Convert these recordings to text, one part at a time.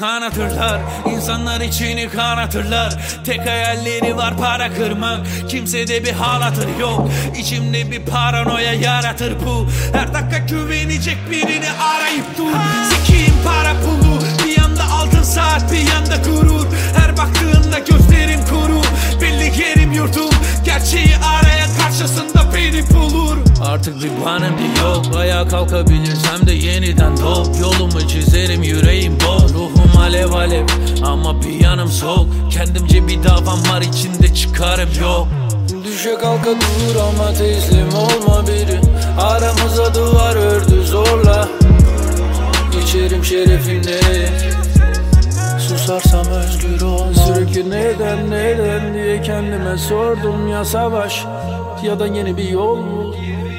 kanatırlar İnsanlar içini kanatırlar Tek hayalleri var para kırmak. Kimsede bir halatır yok. İçimde bir paranoya yaratır bu. Her dakika güvenecek birini arayıp dur. Sikiyim para pulu. Bir yanda altın saat bir yanda gurur. Her baktığında gözlerim kuru. Belli yerim yurdum. Gerçeği arayan karşısında beni bulur. Artık bir banem de yok Ayağa kalkabilirsem de yeniden doğup Yolumu çizerim yüreğim alev. Ama bir yanım soğuk. Kendimce bir davam var içinde çıkarım yok. Düşe kalka dur ama teslim olma biri. Aramıza duvar ördü zorla. Geçerim şerefine Susarsam özgür olmam. Sürekli neden neden diye kendime sordum ya savaş. Ya da yeni bir yol bul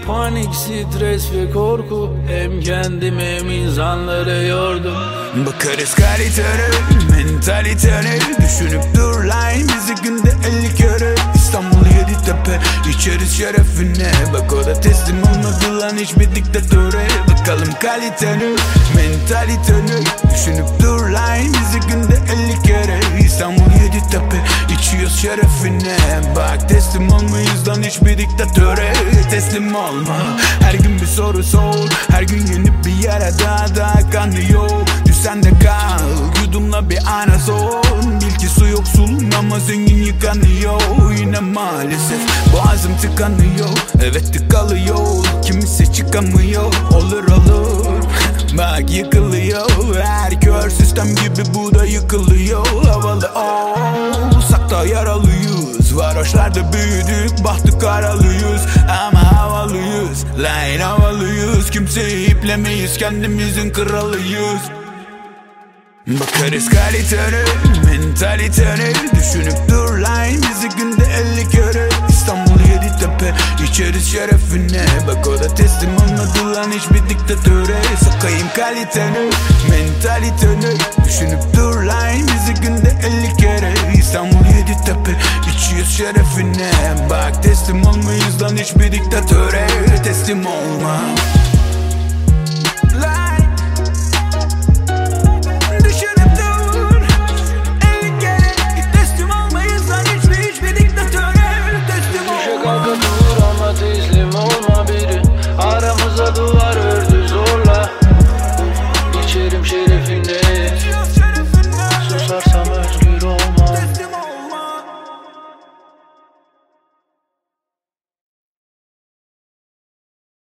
Panik, stres ve korku. Hem kendimi hem insanları yordum Bakarız kalitene, mentalitene Düşünüp dur line bizi günde 50 kere. İstanbul yedi tepe, içeriz şerefine. Bak o da teslim olmadı lan hiçbir diktatöre. Bakalım kalitene, mentalitene Düşünüp dur line bizi günde 50 kere. İstanbul yedi tepe, içiyoruz şerefine. Bak teslim olmayız lan hiçbir diktatöre. Teslim olma, her gün bir soru sor Her gün yeni bir yere daha daha kanıyor Düşsen de kal. Yudumla bir ana son. Bil ki su yoksul ama zengin yıkanıyor. Yine maalesef boğazım tıkanıyor. Evet tıkalıyor. Kimisi çıkamıyor. Olur olur. Bak yıkılıyor. Her kör sistem gibi bu da yıkılıyor. Havalı olsak da yaralıyız. Varoşlarda büyüdük. Baktık karalıyız. Ama havalıyız. Line havalıyız. Kimseyi iplemeyiz. Kendimizin kralıyız Bakarız kalitene, mentalitene Düşünüp dur line bizi günde 50 kere İstanbul yedi tepe, içeriz şerefine. Bak o da teslim olmadı lan hiçbir diktatöre. Sokayım kalitene, mentalitene Düşünüp dur line bizi günde 50 kere. İstanbul yedi tepe, içiyoruz şerefine. Bak teslim olmayız lan hiçbir diktatöre. Teslim olma